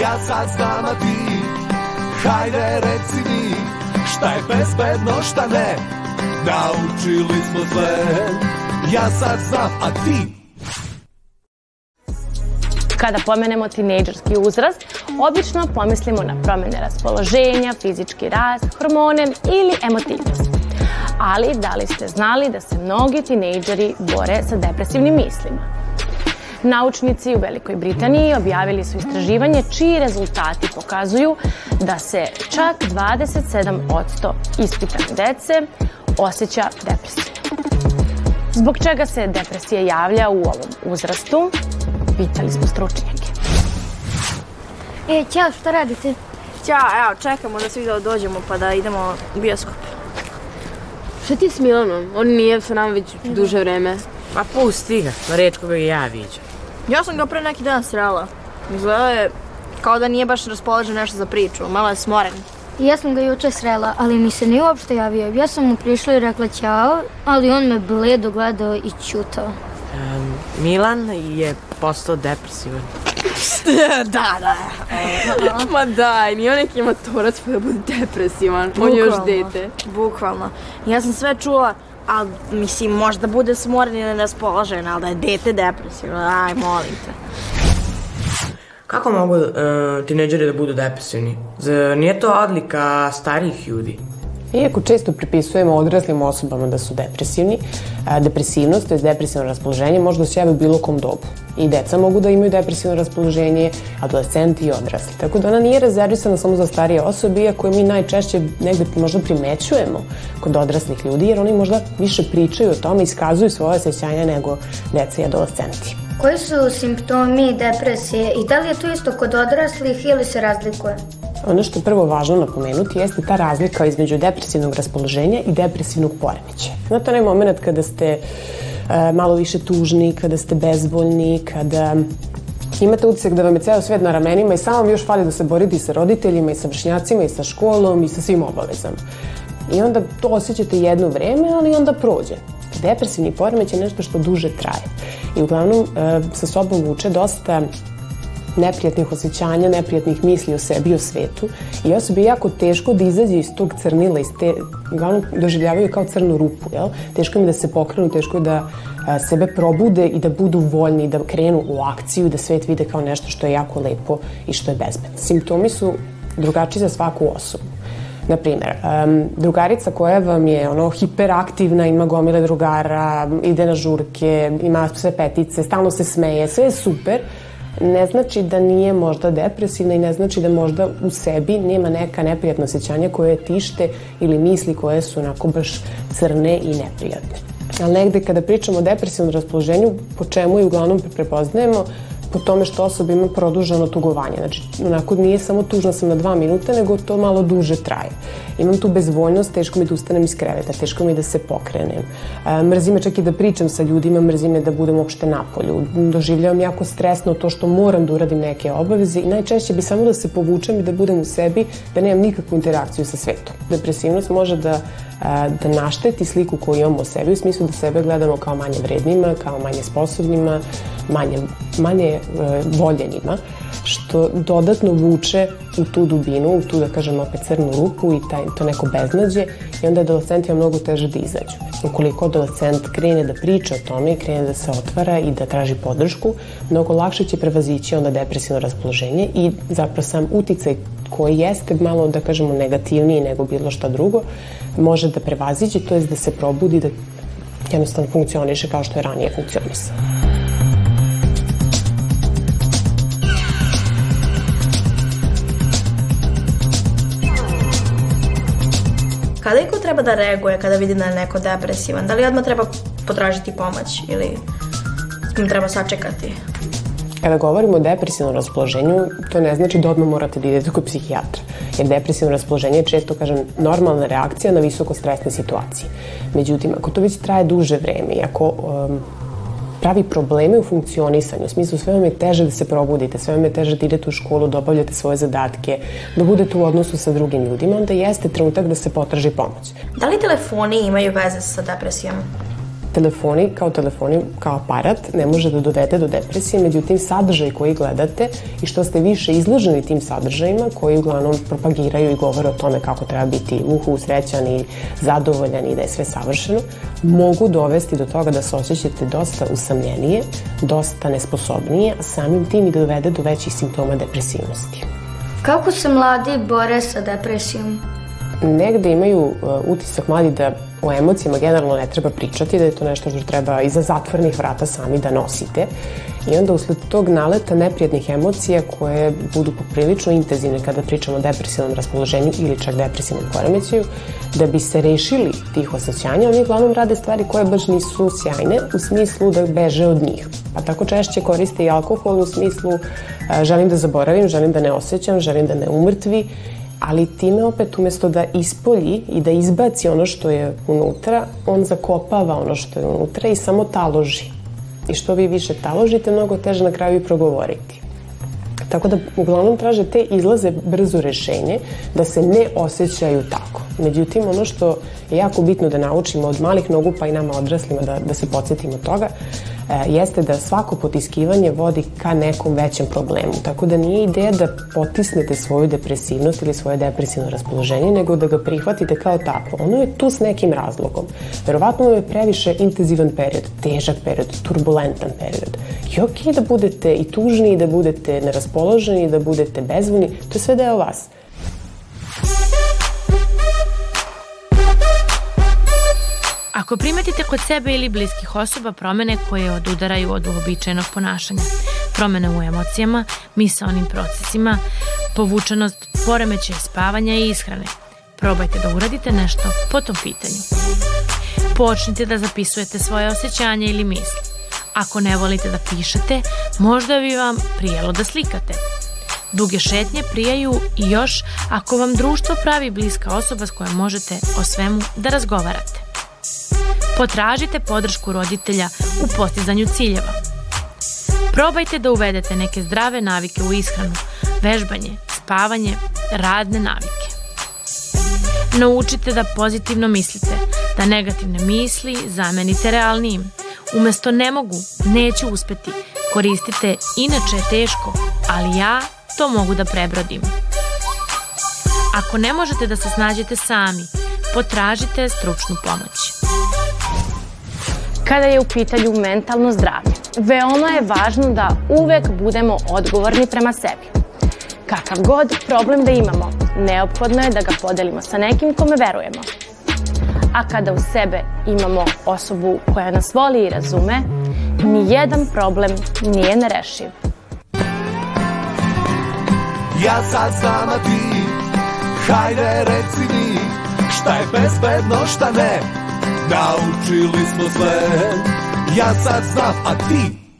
Ja sad znam, a ti Hajde reci mi Šta je bezbedno, šta ne Naučili smo sve Ja sad znam, a ti Kada pomenemo tinejdžerski uzrast, obično pomislimo na promene raspoloženja, fizički rast, hormone ili emotivnost. Ali da li ste znali da se mnogi tinejdžeri bore sa depresivnim mislima? Naučnici u Velikoj Britaniji objavili su istraživanje čiji rezultati pokazuju da se čak 27% ispitane dece osjeća depresiju. Zbog čega se depresija javlja u ovom uzrastu? Pitali smo stručnjake. E, ćao, šta radite? Ćao, evo, čekamo da svi da dođemo pa da idemo u bioskop. Šta ti s Milanom? On nije sa nama već duže vreme. Pa pusti ga, pa redko ga i ja viđam. Ja sam ga pre neki dan srela. Izgleda je kao da nije baš raspoložen nešto za priču, malo je smoren. Ja sam ga juče srela, ali mi se nije uopšte javio. Ja sam mu prišla i rekla ćao, ali on me bledo gledao i ćutao. Um, Milan je postao depresivan. da, da. Ma daj, nije on neki matorac pa da bude depresivan. On je još dete. Bukvalno. Ja sam sve čula, ali mislim možda bude smoren ili neraspoložen, ali da je dete depresivno, aj molim te. Kako mogu uh, tineđeri da budu depresivni? Zar nije to odlika starijih ljudi? Iako često pripisujemo odraslim osobama da su depresivni, depresivnost, to je depresivno raspoloženje, može da se javi u bilo kom dobu. I deca mogu da imaju depresivno raspoloženje, adolescenti i odrasli. Tako da ona nije rezervisana samo za starije osobe, iako je mi najčešće negde možda primećujemo kod odraslih ljudi, jer oni možda više pričaju o tome, iskazuju svoje osjećanja nego deca i adolescenti. Koji su simptomi depresije i da li je to isto kod odraslih ili se razlikuje? Ono što je prvo važno napomenuti jeste ta razlika između depresivnog raspoloženja i depresivnog poremeća. Znate onaj moment kada ste e, malo više tužni, kada ste bezvoljni, kada imate utisak da vam je ceo svet na ramenima i samo vam još fali da se borite i sa roditeljima i sa vršnjacima i sa školom i sa svim obavezama. I onda to osjećate jedno vreme, ali onda prođe. Depresivni poremeć je nešto što duže traje. I uglavnom e, sa sobom vuče dosta neprijatnih osjećanja, neprijatnih misli o sebi i o svetu i osobi je jako teško da izađe iz tog crnila, iz te, uglavnom doživljavaju kao crnu rupu, jel? Teško im da se pokrenu, teško je da a, sebe probude i da budu voljni, da krenu u akciju, da svet vide kao nešto što je jako lepo i što je bezbedno. Simptomi su drugačiji za svaku osobu. Na primjer, um, drugarica koja vam je ono hiperaktivna, ima gomile drugara, ide na žurke, ima sve petice, stalno se smeje, sve je super, ne znači da nije možda depresivna i ne znači da možda u sebi nema neka neprijatna osjećanja koje tište ili misli koje su onako baš crne i neprijatne. Ali negde kada pričamo o depresivnom raspoloženju, po čemu i uglavnom prepoznajemo, po tome što osoba ima produženo tugovanje. Znači, onako nije samo tužna sam na dva minuta, nego to malo duže traje. Imam tu bezvoljnost, teško mi da ustanem iz kreveta, teško mi da se pokrenem. E, mrzi me čak i da pričam sa ljudima, mrzi me da budem uopšte napolju. Doživljavam jako stresno to što moram da uradim neke obaveze i najčešće bi samo da se povučem i da budem u sebi, da nemam nikakvu interakciju sa svetom. Depresivnost može da da našteti sliku koju imamo o sebi, u smislu da sebe gledamo kao manje vrednima, kao manje sposobnima, manje, manje e, voljenima, što dodatno vuče u tu dubinu, u tu, da kažem, opet crnu rupu i taj, to neko beznađe i onda adolescentima mnogo teže da izađu. Ukoliko adolescent krene da priča o tome i krene da se otvara i da traži podršku, mnogo lakše će prevazići onda depresivno raspoloženje i zapravo sam uticaj koji jeste malo, da kažemo, negativniji nego bilo šta drugo, može da prevaziđe, to je da se probudi, da jednostavno funkcioniše kao što je ranije funkcionisao. Kada iko treba da reaguje kada vidi da je neko depresivan? Da li odmah treba potražiti pomoć ili treba sačekati? Kada govorimo o depresivnom raspoloženju, to ne znači da odmah morate da idete kod psihijatra. Jer depresivno raspoloženje je često, kažem, normalna reakcija na visoko stresne situacije. Međutim, ako to već traje duže vreme i ako um, pravi probleme u funkcionisanju, u smislu sve vam je teže da se probudite, sve vam je teže da idete u školu, da obavljate svoje zadatke, da budete u odnosu sa drugim ljudima, onda jeste trenutak da se potraži pomoć. Da li telefoni imaju veze sa depresijom? Telefoni kao telefoni, kao aparat ne može da dovede do depresije, međutim sadržaj koji gledate i što ste više izloženi tim sadržajima koji uglavnom propagiraju i govore o tome kako treba biti uhu, srećan i zadovoljan i da je sve savršeno, mogu dovesti do toga da se osjećate dosta usamljenije, dosta nesposobnije, a samim tim i da dovede do većih simptoma depresivnosti. Kako se mladi bore sa depresijom? Negde imaju uh, utisak mladi da o emocijama generalno ne treba pričati, da je to nešto što treba iza zatvornih vrata sami da nosite. I onda usled tog naleta neprijednih emocija koje budu poprilično intenzivne kada pričamo o depresivnom raspoloženju ili čak depresivnom poremećaju, da bi se rešili tih osjećanja, oni uglavnom rade stvari koje baš nisu sjajne u smislu da beže od njih. Pa tako češće koriste i alkohol u smislu želim da zaboravim, želim da ne osjećam, želim da ne umrtvi ali time opet umesto da ispolji i da izbaci ono što je unutra, on zakopava ono što je unutra i samo taloži. I što vi više taložite, mnogo teže na kraju i progovoriti. Tako da uglavnom traže te izlaze brzo rešenje da se ne osjećaju tako. Međutim, ono što je jako bitno da naučimo od malih nogu pa i nama odraslima da, da se podsjetimo toga, e, jeste da svako potiskivanje vodi ka nekom većem problemu. Tako da nije ideja da potisnete svoju depresivnost ili svoje depresivno raspoloženje, nego da ga prihvatite kao takvo. Ono je tu s nekim razlogom. Verovatno je previše intenzivan period, težak period, turbulentan period. I okej okay da budete i tužni, i da budete neraspoloženi, i da budete bezvoljni, to je sve deo vas. Ako primetite kod sebe ili bliskih osoba promene koje odudaraju od uobičajenog ponašanja, promene u emocijama, misaonim procesima, povučenost, poremećaj spavanja i ishrane, probajte da uradite nešto po tom pitanju. Počnite da zapisujete svoje osjećanja ili misli. Ako ne volite da pišete, možda bi vam prijelo da slikate. Duge šetnje prijaju i još ako vam društvo pravi bliska osoba s kojom možete o svemu da razgovarate. Potražite podršku roditelja u postizanju ciljeva. Probajte da uvedete neke zdrave navike u ishranu, vežbanje, spavanje, radne navike. Naučite da pozitivno mislite, da negativne misli zamenite realnijim. Umesto ne mogu, neću uspeti, koristite inače je teško, ali ja to mogu da prebrodim. Ako ne možete da se snađete sami, potražite stručnu pomoć kada je u pitanju mentalno zdravlje. Veoma je važno da uvek budemo odgovorni prema sebi. Kakav god problem da imamo, neophodno je da ga podelimo sa nekim kome verujemo. A kada u sebe imamo osobu koja nas voli i razume, ni jedan problem nije nerešiv. Ja sad znam, a ti, hajde reci mi, šta je bezbedno, šta ne, Naučili smo sve. Ja sad znam, a ti